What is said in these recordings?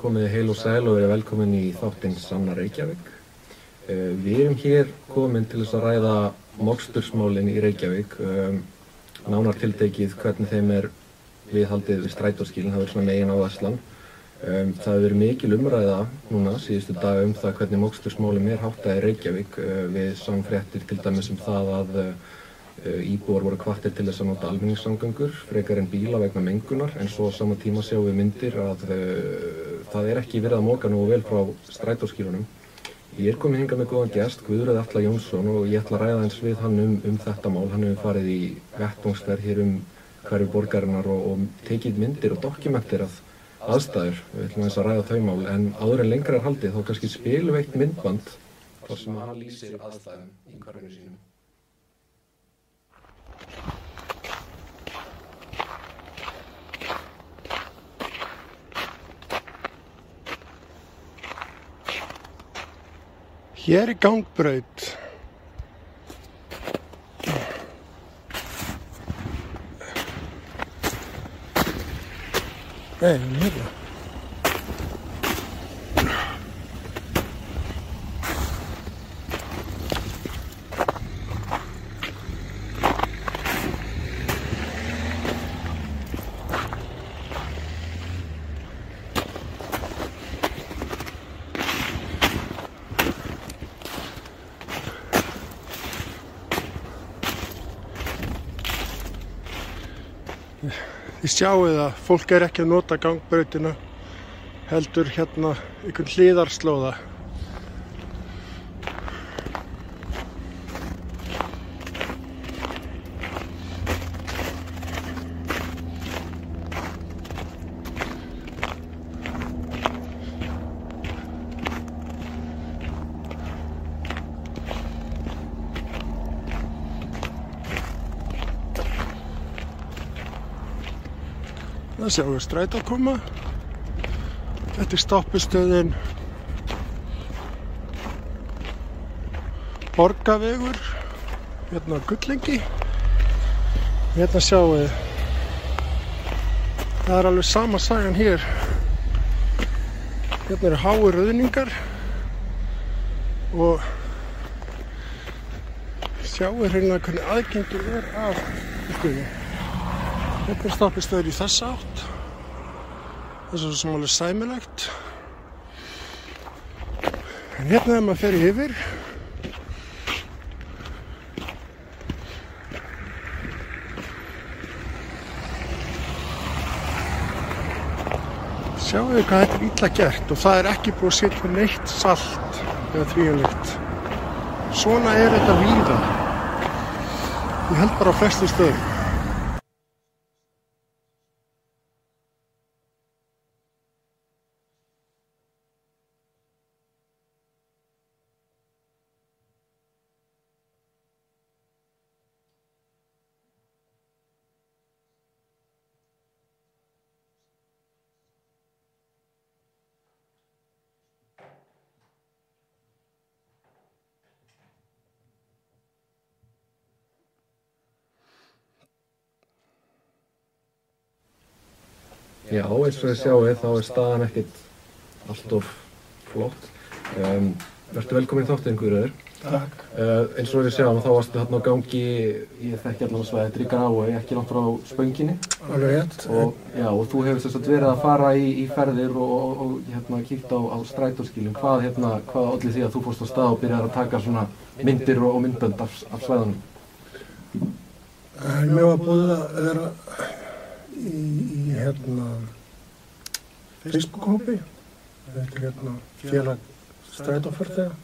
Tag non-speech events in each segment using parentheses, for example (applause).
komið heil og sæl og verið velkomin í þáttinn Sanna Reykjavík. Uh, við erum hér komin til þess að ræða mókstursmálinn í Reykjavík, um, nánar tiltekið hvernig þeim er viðhaldið við strætóskílinn, það verður svona megin á Þesslan. Um, það hefur verið mikil umræða núna síðustu dag um það hvernig mókstursmálinn er háttað í Reykjavík. Uh, við sáum fréttir til dæmis um það að uh, íbúar voru kvartir til þess að nota almenningssamgöngur frekar en bíla vegna mengunar en svo á sama tíma sjáum við myndir að uh, það er ekki verið að móka nú vel frá strætóskílunum. Ég er komin hinga með góðan gæst, Guðröð Alla Jónsson og ég ætla að ræða eins við hann um, um þetta mál. Hann hefur farið í vettungsverð hér um hverju borgarinnar og, og tekið myndir og dokumenterað aðstæður. Við ætlum að þess að ræða þau mál en áður en lengra er haldið þá kannski spilum eitt myndband þar sem hann lýsir aðstæðum í hverjunu sínum. Hér er gangbraut. Nei, Þið sjáuð að fólk er ekki að nota gangbrautina heldur hérna einhvern hlýðarslóða. Það sjáum við stræt að koma. Þetta er stoppistöðin Borgavegur, hérna á Gullengi. Hérna sjáum við, það er alveg sama sagan hér. Hérna eru hái rauðningar og sjáum við hérna hvernig aðgengur er af ykkurinn. Þetta er stoppistöður í þessa átt. Er svo sem alveg sæmilegt. En hérna þegar maður fer yfir Sjáu þið hvað þetta er illa gert og það er ekki búið að setja neitt salt eða þvíanlegt. Svona er þetta víða. Ég held bara á flestu stöðum. Já, eins og þið sjáu þá er staðan ekkert alltof flott. Um, Verður velkomin í þáttinn, Guðröður. Takk. Uh, eins og við sjáum þá varstu þarna á gangi, ég þekki þetta er í Grái, ekki langt frá Spönginni. Alveg rétt. Og, já, og þú hefur þess að verið að fara í, í ferðir og, og, og hérna, kíkt á, á strætóskílum. Hvað, hérna, hvað allir því að þú fórst á stað og byrjaði að taka svona myndir og, myndbönd af, af svæðanum? Mér var búið að vera í, í hérna Facebook-hópi. Þetta er hérna félag strætófarþega.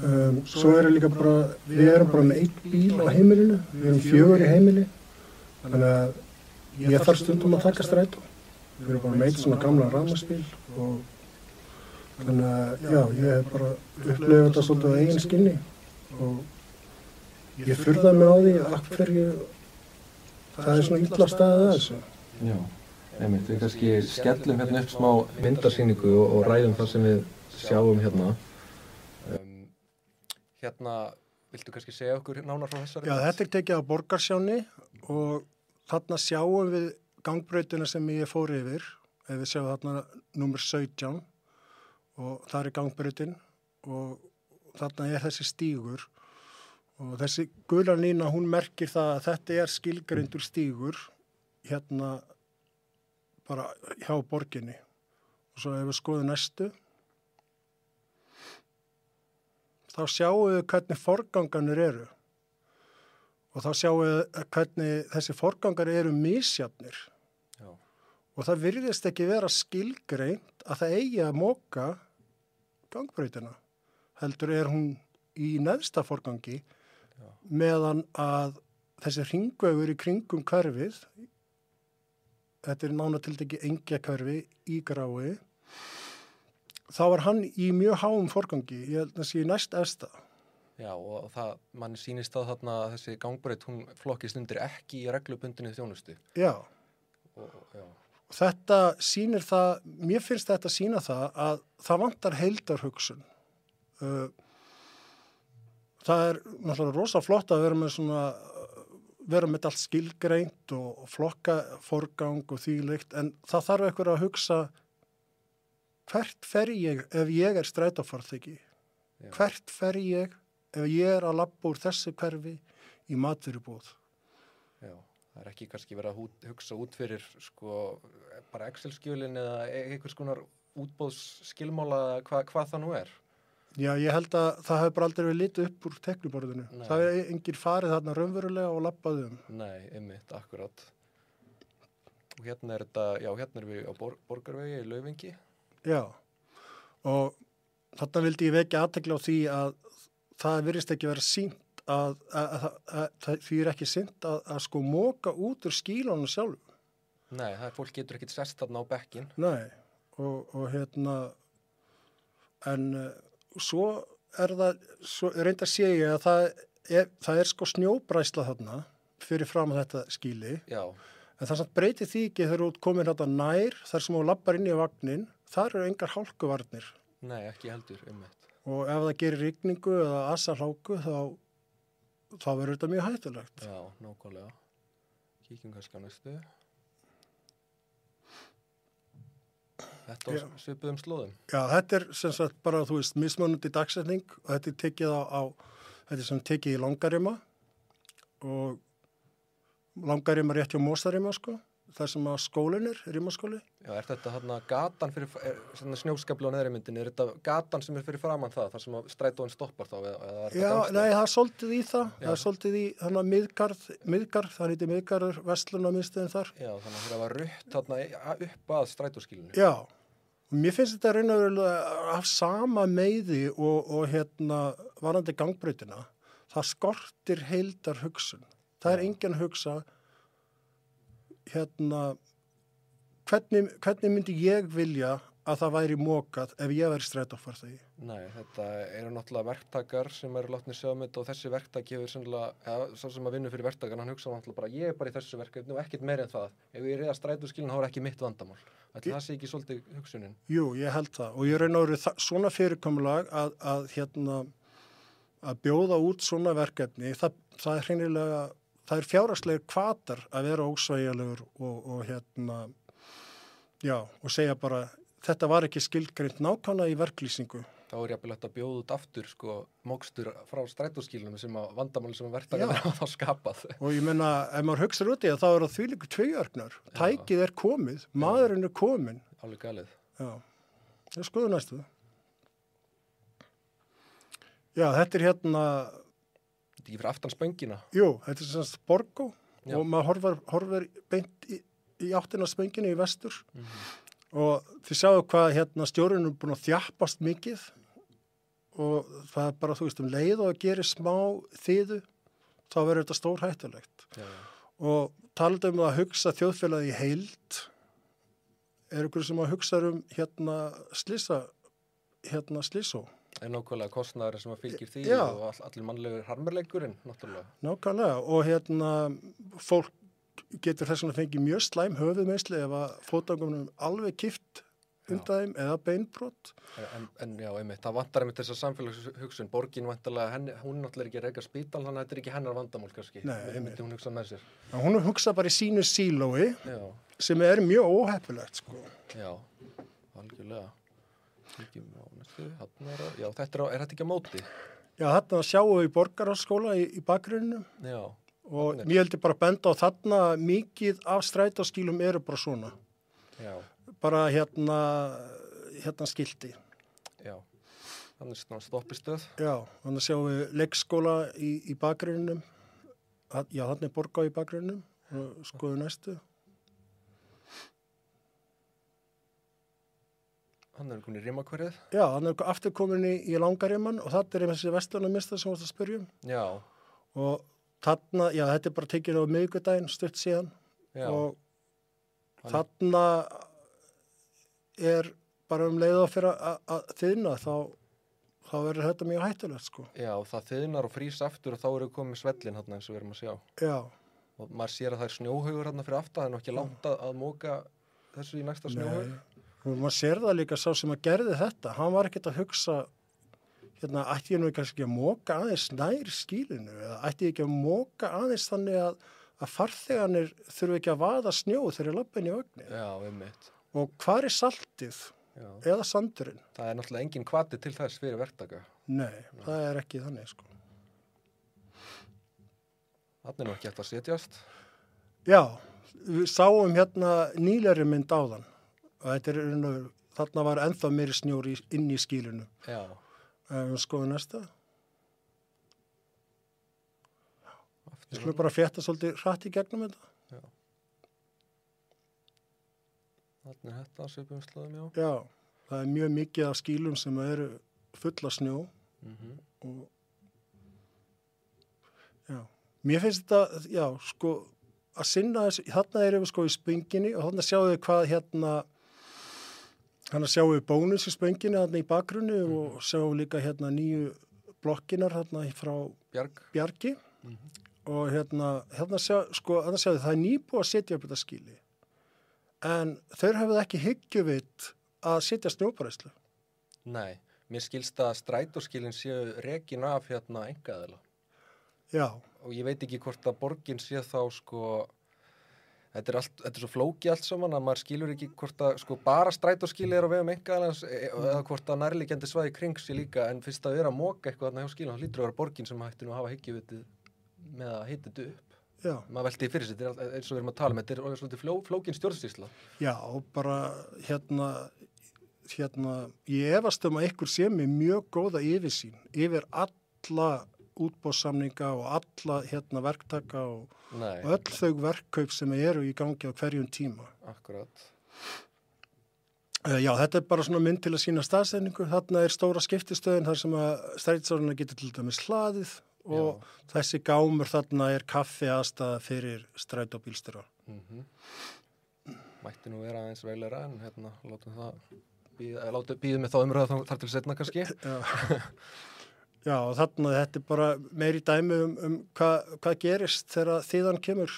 Um, svo er líka bara, við erum bara með einn bíl á heimilinu, við erum fjögur í heimili. Þannig að ég þarf stundum að taka strætó. Við erum bara með einn svona gamla ramaspíl og þannig að já, ég hef bara upplifað þetta svolítið á eigin skinni og ég furða mig á því að hverju það er svona illa staðið að þessu. Já, einmitt, við kannski skellum hérna upp smá myndarsýningu og, og ræðum það sem við sjáum hérna. Um, hérna, viltu kannski segja okkur nánar frá þessari? Já, þetta er tekið á borgarsjáni og þarna sjáum við gangbrautina sem ég fór yfir ef við sjáum þarna nummer 17 og það er gangbreytin og þarna er þessi stígur og þessi gula lína hún merkir það að þetta er skilgrindur stígur hérna bara hjá borginni. Og svo ef við skoðum næstu þá sjáum við hvernig forganganir eru. Og þá sjáum við hvernig þessi forgangar eru misjafnir. Já. og það virðist ekki vera skilgreint að það eigi að móka gangbreytina heldur er hún í neðsta forgangi Já. meðan að þessi ringvegur í kringum hverfið þetta er nánatildegi engja hverfi í grái þá var hann í mjög háum forgangi ég held að sé næst efsta Já, og það, mann sýnist að þarna að þessi gangbreyt, hún flokkist undir ekki í reglubundinni þjónustu. já Og, já, og þetta sýnir það, mér finnst þetta sína það að það vantar heildarhugsun. Uh, það er náttúrulega rosa flott að vera með svona, vera með allt skilgreint og flokka forgang og þýlikt en það þarf eitthvað að hugsa hvert fer ég ef ég er strætófarþegi? Hvert fer ég ef ég er að labba úr þessu hverfi í matverubúð? já. Það er ekki kannski verið að hút, hugsa út fyrir sko, bara Excel-skjölin eða e- einhvers konar útbóðsskilmála hva, hvað það nú er. Já, ég held að það hefur bara aldrei verið litið upp úr tekniborðinu. Nei. Það er enginn farið þarna raunverulega og lappaði um. Nei, einmitt, akkurat. Og hérna er þetta, já, hérna er við á bor, borgarvegi í Lauvingi. Já, og þarna vildi ég vekja aðtekla á því að það virðist ekki vera sínt að, að, að, að, því er ekki sínt að, að sko móka út úr skílunum sjálf. Nei, það er fólk getur ekkit sest þarna á bekkin. Nei, og, og hérna, en uh, svo er það, svo reynda að ég að það er, það er sko snjóbræsla þarna fyrir fram að þetta skíli. Já, En það samt breytir því ekki þegar þú ert komin þetta nær, þar sem þú lappar inn í vagnin, þar eru engar hálkuvarnir. nei, ekki heldur, einmitt. Og ef það gerir rigningu eða assa hláku, þá, þá verður þetta mjög hættulegt. Já, nákvæmlega. Kíkjum kannski á næstu. Þetta á Já. svipuðum slóðum. Já, þetta er sem sagt bara, þú veist, mismunandi dagsetning og þetta er tekið á, á þetta er sem tekið í langarima og langarima rétt hjá Mósarima, sko, þar sem að skólinn er, rimaskóli. Já, er þetta hérna gatan fyrir, er, svona snjóskabli á neðri myndinni, er þetta gatan sem er fyrir framann það, þar sem að strætóin stoppar þá, eða, Já, nei, það er svolítið í það, Já. það er svolítið í að miðgarð, miðgarð, það heiti miðgarður, vestlunarmiðstöðin þar. Já, þannig að það var rutt þarna í- upp að strætóskilinu. Já, mér finnst þetta raun og verulega af sama meiði og, og hérna varandi gangbreytina, það skortir heildar hugsun. Það er enginn að hugsa hérna hvernig, hvernig myndi ég vilja að það væri mókað ef ég væri strætófarþegi. Nei, þetta eru náttúrulega verktakar sem eru látnir sjá um þetta og þessi verktak hefur sennilega, eða svo sem að vinna fyrir verktakan, hann hugsa náttúrulega bara ég er bara í þessu verkefni og ekkert meir en það. Ef ég reyða strætóskilinu þá er ekki mitt vandamál. Það sé ekki svolítið hugsunin. Jú, ég held það og ég veru þa- svona fyrirkomulag að, að hérna að bjóða út svona verkefni það, það er hreinlega það er fjárhagslegir kvatar að vera ósvægjalegur og, og hérna já, og segja bara þetta var ekki skilgreint nákvæmlega í verklýsingu Þá er jafnvel hægt að bjóða út aftur sko mókstur frá strætóskilinu sem að vandamáli sem að verktakar Já. hafa (laughs) þá skapað. og ég menna, ef maður hugsaður út í það þá er það því líka tveigjörgnar tækið er komið, maðurinn er komin Alveg galið. Já, það er skoðu næstu. Já, þetta er hérna, Þetta er ekki fyrir aftan spöngina. jú, þetta er semst Borgó Já. og maður horfir, horfir beint í, í áttina spönginu í vestur og þið sjáu hvað hérna stjórinn er búin að þjappast mikið og það er bara, þú veist, um leið og að gera smá þýðu, þá verður þetta stór hættulegt. Já. Og talað um að hugsa þjóðfélagi í heild, er ykkur sem að hugsa um hérna slisa, hérna slísó. Er nákvæmlega kostnæður sem að fylgir því Já. og all, allir mannlegur harmerleikurinn, náttúrulega. Nákvæmlega og hérna fólk getur þess vegna fengið mjög slæm höfuðmeisli ef að fótangunum alveg kift undan þeim eða beinbrott. En, en já, einmitt, það vantar einmitt þessa samfélagshugsun, borgin vantarlega, hún er náttúrulega ekki að reyka spítal, þannig að þetta er ekki hennar vandamál kannski. Nei, einmitt. Hún hugsa með sér. En hún hugsa bara í sínu sílói Já, sem er mjög óheppilegt sko. já, algjörlega. Kíkjum á næstu, hann er að, já, þetta er, er þetta ekki á móti? Já, þarna sjáum við í borgarháskóla í, í bakgrunninu Já, og ég heldur bara að benda á þarna mikið af strætóskílum eru bara svona. já, Bara hérna, hérna skildi. já. Þannig svona stoppistöð. Já, þannig sjáum við leikskóla í, í bakgruninum. Já, þannig er borgá í bakgruninum og skoðu næstu. Hann er einhvern í rimakverið. Já, þannig er aftur komin í, í langarimann og þetta er einhversi vestlunarmista sem varst að spyrja um. Já, Og þarna, já, þetta er bara tekið á miðgudaginn stutt síðan já, og Hann- þarna er bara um leið að fyrir að- þiðna þá, þá verður þetta mjög hættulegt sko. já, það þiðnar og frýs aftur og þá eru komið svellin hann eins og við erum að sjá. Já, Og maður sér að það er snjóhaugur hann fyrir aftan, er nú ekki langt að, að móka þessu í næsta snjóhaug. nei. Og maður sér það líka sá sem að gerði þetta, hann var ekkert að hugsa hérna, ætti ég nú kannski að móka aðeins nær skílinu eða ætti ég ekki að móka aðeins þannig að, að farþeganir þurfu ekki að vaða snjó þegar ég lappa inn í einmitt. Og hvar er saltið Já. eða sandurinn? Það er náttúrulega engin kvati til þess fyrir verktaka. Nei, það er ekki þannig sko. Þannig er nú ekki eftir að setjast. Já, við sáum hérna nýleri mynd áðan og þetta er, þarna var ennþá meiri snjór í, inn í skílinu. Já, Skoðum næsta. Við skulum bara frétta svolítið hratt í gegnum þetta. Já. Þannig er þetta svipum slóðum, já. Já, það er mjög mikið af skílum sem eru fulla snjó Mm og já, mér finnst þetta, já, sko, að sinna þessu, þarna erum við sko í spönginni og þarna sjáum við hvað hérna, hann að sjáum við bónus í spönginni þarna í bakgrunni og sjáum líka hérna nýju blokkinar þarna frá Bjarg. Bjargi og hérna, hérna sjá, sko, þarna sjáum við það er nýbúið að setja upp þetta skíli en þeir hafið ekki hyggjuvitt að setja snjóparæslu. Nei, mér skilst að strætóskilin séu rekin af hérna engaðila. Já, Og ég veit ekki hvort að borgin sé þá sko, þetta er, allt, þetta er svo flóki allt saman að maður skilur ekki hvort að sko bara strætóskili er á vegum engaðilans eða hvort að nærliggjandi svæði kring sér líka en fyrst að vera að móka eitthvað þarna hjá skilin, þá lítur að vera borgin sem hætti nú að hafa hyggjuvitið með að hita þetta upp. já. Maður velti því fyrir sér, er eins og við erum að tala með, þetta er svolítið fló, flókin stjórnsýsla. Já, bara hérna, hérna, ég efast um að ykkur sé með mjög góða yfirsýn yfir alla útbóðsamninga og alla hérna verktaka og, og öll þau verkkaup sem eru í gangi á hverjum tíma. akkurat. Uh, já, þetta er bara svona mynd til að sína staðsendingu. Þarna er stóra skiptistöðin þar sem að strætisáruna getur til dæmis hlaðið og þessi gámur þarna er kaffi aðstæða fyrir stræt og bílstjóra. Mm Mætti nú vera aðeins veilera en hérna, látum það eh, býðum við þá umröða þar til setna kannski. Já, (laughs) já þarna þetta er bara meiri dæmi um, um hvað hva gerist þegar þýðan kemur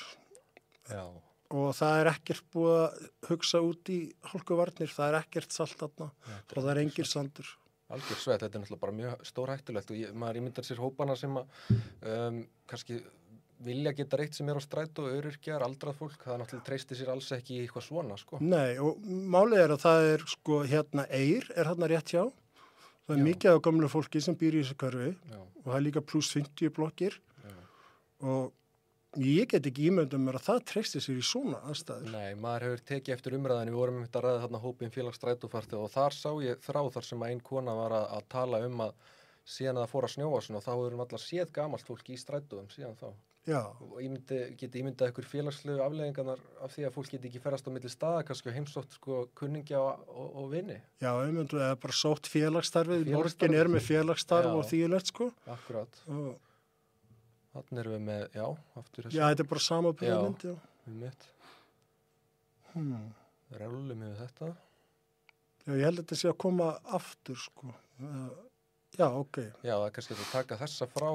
Já, og það er ekkert búið að hugsa út í hálkuvarnir, það er ekkert salt þarna og það er engir sandur. algjör sveit, þetta er náttúrulega bara mjög stór hættulegt og ég, maður ímyndar sér hópana sem að um, kannski vilja geta reitt sem er á stræt og öryrkjar, aldrað fólk, það náttúrulega treysti sér alls ekki í eitthvað svona, sko. Nei og málið er að það er sko hérna eir er hérna rétt hjá, það er Já. mikið af gamlu fólki sem býr í þessu Já, og það er líka pluss 50 blokkir já. og ég get ekki ímyndum mér að það treysti sér í svona aðstæður. Nei, maður hefur tekið eftir umræðinu, við vorum einmitt að ræða þarna hópin félagsstrætófarti og þar sá ég þrá þar sem að einn kona var að, að tala um að síðan að það fór að snjóa og þá hefur allar séð gamalt fólk í strætóðum síðan þá. Já, og ég myndi, geti ímyndað ykkur félagslegu afleðingarnar af því að fólk geti ekki ferast á milli staða kannski heimsótt sko kunningja og, og, og vinni. já, einmyndu, eða bara sótt félagsstarfið, morgin er með félagsstarf og þýjulegt sko Akkurat. og Þannig erum við með, já, aftur Já, þetta er bara sama byrjumynd, já. við mitt. Hmm. Rálum við þetta. Já, ég held að þetta sé að koma aftur, sko. Já, ok. Já, það er kannski að taka þessa frá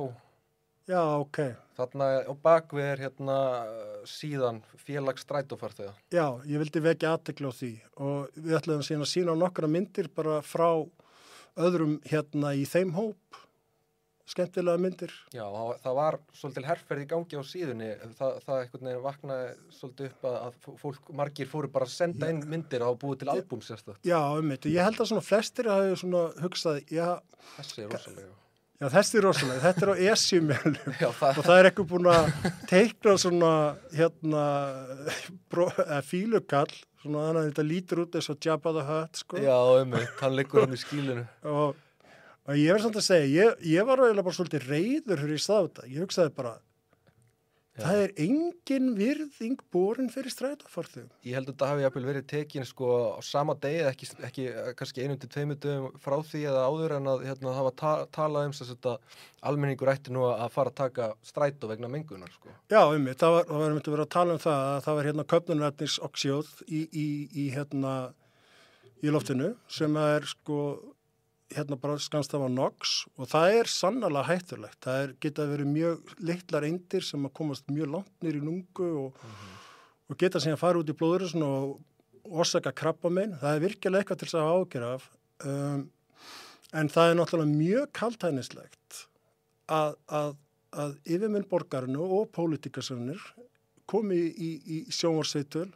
Já, ok. Þarna á bakvið er hérna síðan félags strætófarþega. Já, ég vildi vekja aðtekla á því og við ætlum síðan að sína nokkra myndir bara frá öðrum hérna í þeim hóp, skemmtilega myndir. Já, það, var svolítil herrferð í gangi á síðunni, það, það einhvern veginn vaknaði svolítið upp að, fólk, margir fóru bara að senda inn myndir á búið til albúm sérstaklega. Já, um þetta, ég held að svona flestir hafi svona hugsað, já, Þessi er rosalega. Já þessi er rosalega, þetta er á esjumjölum og það er eitthvað búin að teikna svona hérna fílukall svona þannig að þetta lítur út eins og Jabba the Hutt sko. Já, um hann liggur hann í skílinu. og, og ég verð samt að segja ég, ég var eiginlega bara svolítið reyður fyrir ég sá þetta, ég hugsaði bara Já. það er engin virðing borin fyrir strætófarþugum Ég held að þetta hafi jafnvel verið tekin sko á sama degi, ekki, ekki eh, kannski einum til tveimur dögum frá því eða áður en að hérna, var ta talað um þess að almenningur ætti nú að fara að taka strætó vegna mengunar sko. Já, um það var, það var einmitt að vera að tala um það að það var hérna köpnunrætnis oxjóð í, í, í hérna í loftinu sem er sko hérna bara skanstafa NOx og það er sannlega hættulegt. Það er, geta verið mjög litlar eindir sem að komast mjög langt nýr í lungu og, og geta síðan að fara út í blóðurusin og orsaka krabba minn. Það er virkilega eitthvað til þess að ágjöra af. Um, en það er náttúrulega mjög kaltænislegt að, að, að yfirminn borgarinu og pólitíkasönnir komi í, í, í sjónvarsveitul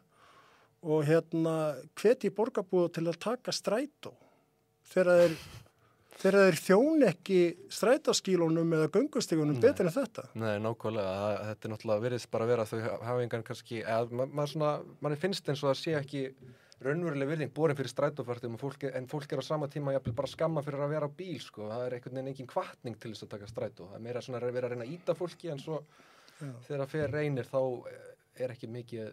og hérna hveti borgarbúða til að taka strætó þegar þeir, þegar þeir þjón ekki strætóskílunum eða göngustígunum Nei. betur en þetta. Nei, nákvæmlega, það, þetta er náttúrulega verið bara að vera að þau hafa engan kannski, eða ma maður svona, manni finnst eins og að sé ekki raunveruleg virðing borin fyrir strætófartum fólk, en fólk er á sama tíma jafnvel bara skamma fyrir að vera á bíl, sko, það er einhvern veginn engin kvartning til þess að taka strætó, það er meira svona að vera að reyna að íta fólki en svo Já. þegar það fer reynir þá er ekki mikið,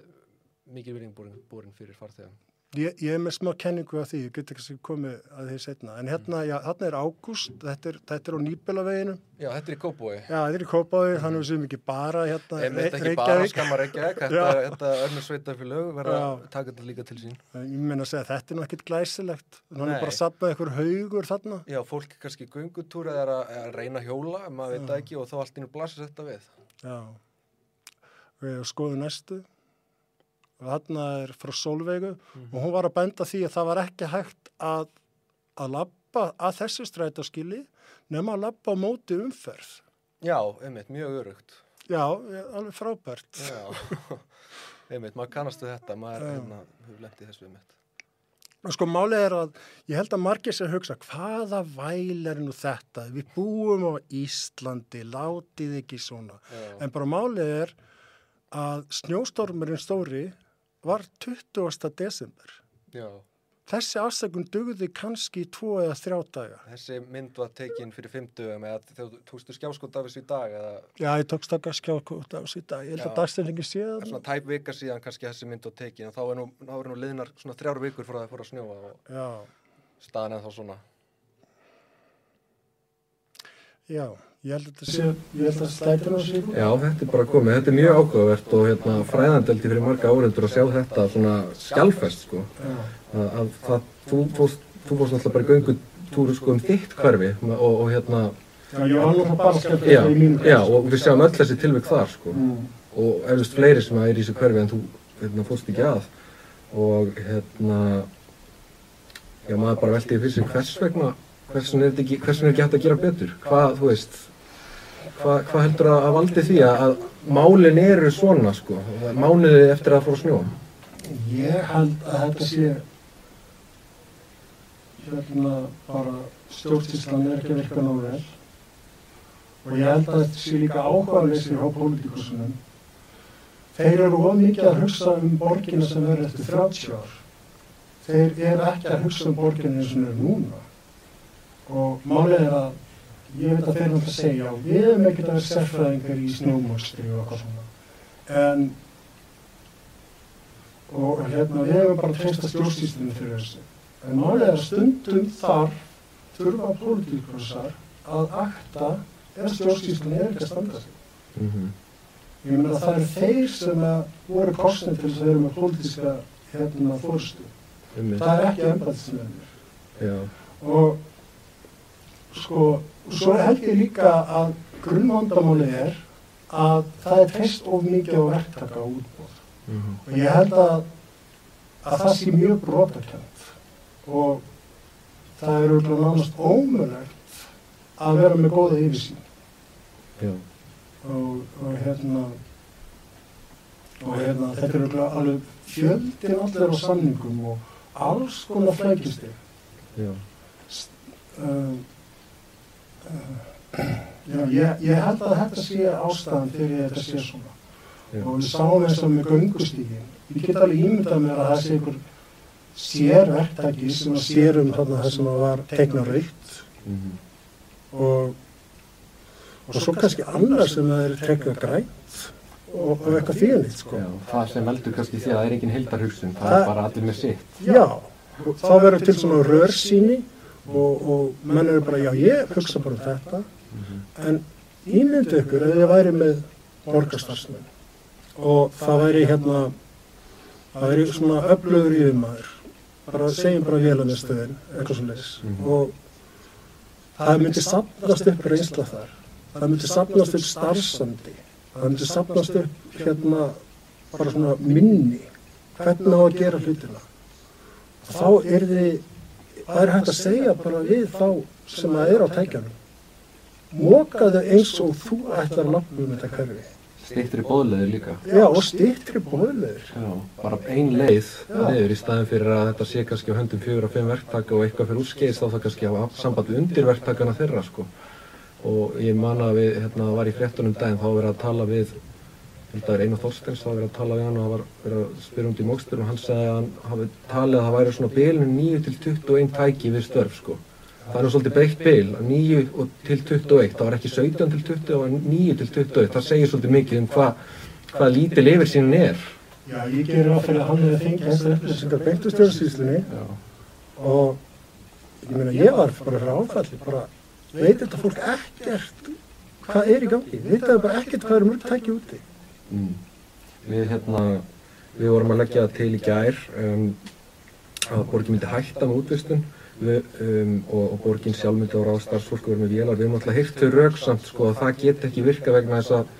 mikið virðing borin, borin fyrir farþegum. Ég, ég er með smá kenningu af því, ég get ekki komið að því setna. En hérna, já, hérna er ágúst, þetta er, þetta er á Nýbjölaveginu. Já, þetta er í Kópói. Já, þetta er í Kópáði, þannig að við séum ekki bara hérna Ég veit ekki Reykjavík. bara skamma Reykjavík, (laughs) þetta, þetta önnur sveitafélög verða að taka þetta líka til sín. Ég meina að segja, þetta er nú ekkit glæsilegt. Nei. er bara að sapna einhver haugur þarna. Já, fólk er kannski göngutúr eða er að, að reyna hjóla, maður veit ekki og þá allt þarna er frá Solveigu og hún var að benda því að það var ekki hægt að, að labba að þessu strætóskili nema að labba á móti umferð. Já, einmitt, mjög örugt. Já, alveg frábært. Já, (laughs) einmitt, maður kannast við þetta, maður Já. hérna, hefur lendið þessu einmitt. Sko málið er að ég held að margir sem hugsa hvaða væl er nú þetta? Við búum á Íslandi, látið ekki svona. Já, En bara málið er að snjóstormurinn stóri var 20. desember. já, Þessi afsakun dugði kannski í tvo eða þrjá daga. þessi mynd var tekin fyrir fimmtugum eða þú tókstu skjáskot af þessu í dag eða Já, ég tók stakka skjákvot á þessu í dag. Ég held Já. að dagstælingi það er svona tæp vika síðan kannski þessi mynd var tekin en þá er nú, er nú liðnar svona þrjár vikur það að fóra að snjóa og Já, staðan eða þá svona. já, ég held að þetta slætir á sig. Já, þetta er bara komið, þetta er mjög ákveðavert og hérna, fræðandeldi fyrir marga árendur að sjá þetta svona skjálfest sko. Að, að það, þú fórst, þú fórst náttúrulega bara í göngutúru sko um þitt hverfi og, og hérna, já ég var náttúrulega bara já, í mínu. já, og við sjáum öll þessi tilvík þar sko Mm. og eflust fleiri sem er í þessu hverfi en þú hérna, fórst ekki að og hérna, já maður bara veldi fyrir sig hvers vegna, hvers vegna er ekki, hvers vegna er ekki hægt að gera betur, hvað, þú veist, hvað, hvað heldur að, valdi því að, málin eru svona sko, mánuði eftir að fóra snjóa? Ég held að þetta sé hérna bara stjórnstíslan er ekki að virka nógu vel og ég held að þetta sé líka áhugaðleysir á pólitíkusunum. Þeir eru of mikið að hugsa um borgina sem verður eftir 30 ár. Þeir eru ekki að hugsa um borgina eins og þeir eru núna. Og málið er að ég veit að þeir að segja og við erum ekkert að vera sérfræðingar í snjómokstri og eitthvað svona. En og hérna við hefum bara treysta stjórnsýslunum fyrir þessu. En málið er að stundum þar þurfa pólitíkursar að akta ef stjórnsýslun er ekki að standa sig. Mm -hmm. Ég meina að það eru þeir sem að voru kostnir til þess að vera með pólitíska hérna fórstu. Það er ekki embæðismennir. Já, Og sko, svo held ég líka að grunnvandamáli er að það er treyst of mikið á verktaka og útbóð Mhm. og ég held að, að það sé mjög brotakent og það er auðvitað nánast ómögulegt að vera með góða yfirsýn. Og, og hérna og hérna þetta er auðvitað alveg fjöldin allir á samningum og alls konar uh, uh, já, ég, ég held að þetta sé ástæðan fyrir þetta sé svona Já. og við sáum þess að með göngustígin ég get alveg ímyndað mér að það sé einhver sérverktæki sem að sér um þarna það sem að var teikna raukt Mhm. og og svo kannski annar sem það er teikna grænt og, og eitthvað fínitt sko Já, það sem veldur kannski því að það er engin hildarhugsun, það Það- er bara allir með sitt. já, og þá verður til svona rörsýni og, og menn eru bara já ég hugsa bara um þetta. En ímyndu ykkur að þið væri með borgarstarfsmenn og það væri hérna það væri svona öflugur yfirmaður bara segjum bara vélarnestöðin eitthvað svo leis Mhm. og það myndi sapnast upp reynsla þar. Það myndi sapnast upp starfsandi. Það myndi sapnast upp hérna bara svona minni. Hvernig á að gera hlutina? Þá er þið það er hægt að segja bara við þá sem að er á tækjanum mókaðu eins og þú ætlar að lappa um þetta hverfi Stýttri bóðleður líka. já og stýttri bóðleður Já, bara ein leið Já. niður í staðin fyrir að þetta sé kannski á höndum fjögur og fimm verktaka og eitthvað fyrir úrskeiðis þá það kannski hafa samband við undirverktakana þeirra sko. Og ég man að við, hérna, var í fréttunum daginn, þá verið að tala við, það er Einar Þorsteins, þá var verið að tala við hann og það var verið að spyrja um því mókstur og hann sagði að hann hafi talið að það væri svona bilinu 9 til 21 tæki við störf sko. Það er nú svolítið breytt bil, 9 og til 21, það var ekki 17 til 20 og 9 til 21, það segir svolítið mikið um hvað hva lítil yfirsýnin er. já ég gerir á fyrir að hann hefði fengið þessar upplýsingar beintu stjórnsýslunni Já. og ég meina ég var bara fyrir áfalli bara veit þetta fólk ekkert hvað er í gangi veit þetta bara ekkert hvað er mörg tæki úti Mm. Við hérna, við vorum að leggja til í gær um, að borgin myndi hætta með útvistun við, um, og, og borgin sjálf myndi á ráð starfsfólk og verið með vélar. Við höfum alltaf heyrt þau rauksamt sko að það get ekki virka vegna þess að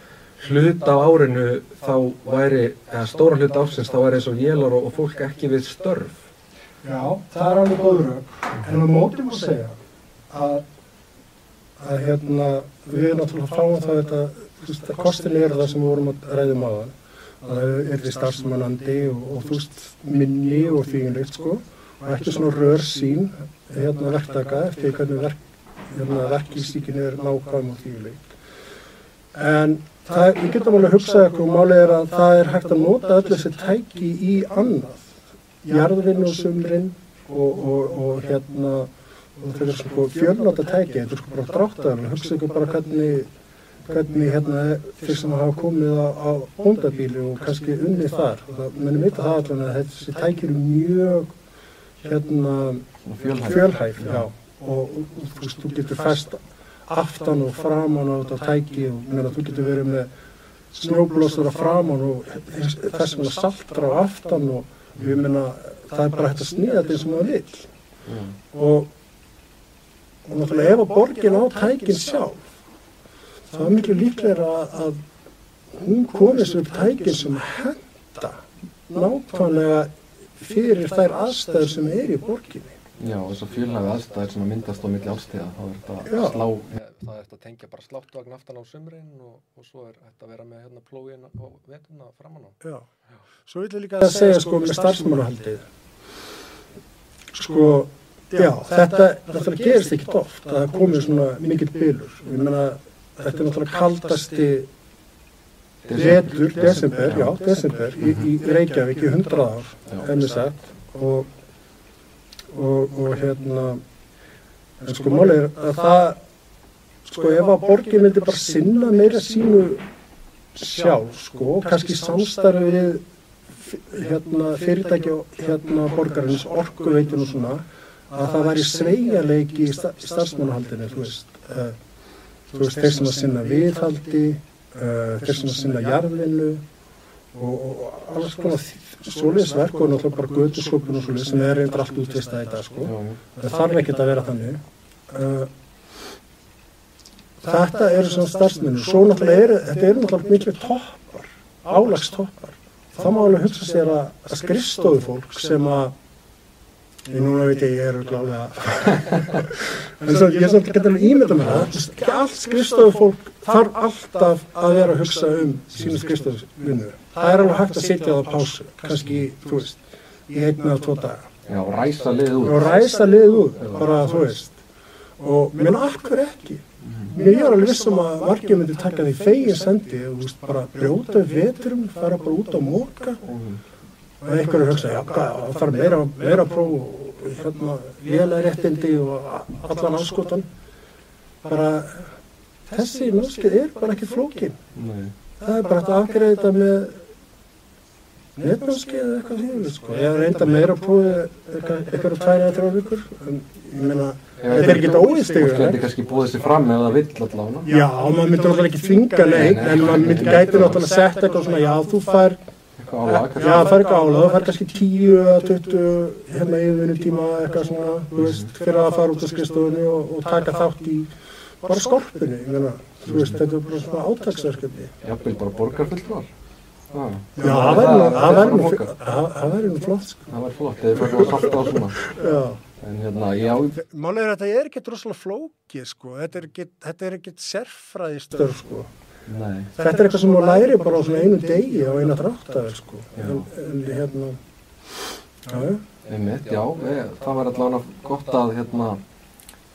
hluta á árinu þá væri, eða stóra hluta ársins þá væri þess að vélar og, og fólk ekki við störf. já það er alveg góður rauk en á móti má segja að að hérna við erum náttúrulega fáum það þetta þú veist, kostin er það sem við vorum að ræðum á það að það er því starfsmannandi og, og þú veist minni og þvíginleikt sko. Og ekki svona rörsýn hérna verktaka eftir hvernig verk, hérna, verkísíkin er nákvæm og þvíginleikt en það, við getum alveg að hugsa eitthvað málið er að það er hægt að nota öll þessi tæki í annað. Jarðvinnu og sumrin og, og, og hérna og þetta er sko fjölnóta tæki þetta er sko bara dráttar hugsa ykkur bara hvernig hvernig hérna þeir sem hafa komið á, á bóndabíli og kannski unnið þar. Það, mennum vita það allan að þessi tæki eru mjög hérna fjölhæf. og, og þú veist, þú getur fæst aftan og framan á þetta tæki og meina, þú getur verið með snjóblóstur á framan og þess vegna saltra á aftan og ég meina það er bara hægt að snýða þetta eins og maður vill. Já. og, og náttúrulega ef að borgin á tækin sjálf það er miklu líklega að, að hún komi sér upp tækin sem henda nákvæmlega fyrir þær aðstæður sem er í borginni Já, og þessar fjölhæfi aðstæðir sem að myndast á milli ástíða, þá er þetta Já. að slá, það er þetta að tengja bara sláttvagn aftan á sumrin og, og svo er þetta að vera með hérna plógin og veturna framan á. Já. Svo vil ég líka að segja sko með starfsmannahaldið. Sko, já, þetta náttúrulega gerist ekkert oft að það komið svona mikill bylur. Ég meina, þetta er náttúrulega kaldasti vetur, desember, já, desember, í, í Reykjavík í 100 ár, sagt, og, og, og hérna, en sko málið er að það, sko ef að borgin myndi bara sinna meira sínu sjálf, sko, og kannski samstarfi við f- hérna, fyrirtæki og hérna borgarins orkuveitin og svona, að það væri sveigjarleiki í sta starfsmannahaldinu, þú veist, uh, þú veist, þeir sem að sinna viðhaldi, uh, þeir sem að sinna jarðvinnu og, og alls konar svoleiðisverk og náttúrulega bara götusköpun og svoleiðis sem er reyndar allt útvistað í dag, sko. Það þarf ekkert að vera þannig. Uh, þetta eru svona starfsmennir svo náttúrulega eru, þetta eru náttúrulega miklu toppar, álagstoppar þá má alveg hugsa sér að, að skrifstofu fólk sem að ég núna veit ég, ég er glálega (laughs) en svo ég er svolítið getur alveg ímynda með það. Allt skrifstofu fólk þarf alltaf að vera að hugsa um sína skrifstofu það er alveg hægt að sitja á það pásu kannski, þú veist, í einn eða tvo daga. Já, ræsa liðið út. og ræsa liðið út, bara þú veist. Og menn akkur ekki? Mér er alveg vissum að margir myndi taka því fegin sendi og þú veist, bara brjóta við veturum, fara bara út á móka og einhverju hugsa, já, það þarf meira, meira próf og hérna, lélega réttindi og allan anskotan bara þessi námskeið er bara ekki flókin Nei. það er bara að afgreða þetta með netnámskeið eða eitthvað því sko. ég hef reynda meira prófi eitthvað, eitthvað tværi eða þrjá vikur en ég meina, þetta er ekki Fólk óistegur getur kannski búið sér fram það vill allavega. já, maður myndir náttúrulega ekki þvinga neitt en maður myndir gæti náttúrulega setja eitthvað svona, já, þú fær Eitthvað álag, Já, það fær ekki álag, það fær kannski 10 eða 20 hérna yfirvinni tíma eitthvað svona, þú veist, fyrir að fara út á skrifstofunni og, og taka þátt í bara skorpunni, ég meina, þú veist, þetta er bara svona átagsverkefni. Jafnvel bara borgarfulltrúar. Já, Já, það væri nú- það væri nú, flott. það nú flott, sko. Það væri flott, þeir fækka að salta á svona. Já. En hérna, já, Málið er að þetta er ekkert rosalega flókið, sko, þetta er ekkert, þetta er ekkert sérfræðistörf, sko. Nei. Þetta er eitthvað sem þú læri bara á svona einu degi og eina dráttavel, sko. En, en hérna, já. Einmitt, já, við, það var allavega gott að hérna,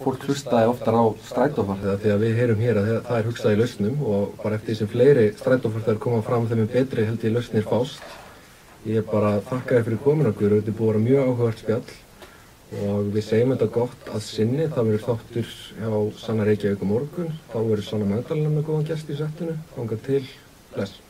fólk hlustaði oftar á strætófarþegar því að við heyrum hér að það er hugsað í lausnum og bara eftir því sem fleiri strætófarþegar koma fram þeim er betri held ég lausnir fást. Ég bara þakka þér fyrir komin okkur, þetta er búið að vera mjög áhugavert spjall og við segjum þetta gott að sinni, það verður þáttur hjá Sanna Reykjavík á morgun, þá verður Sanna Magdalena með góðan gest í settinu, þangað til, bless.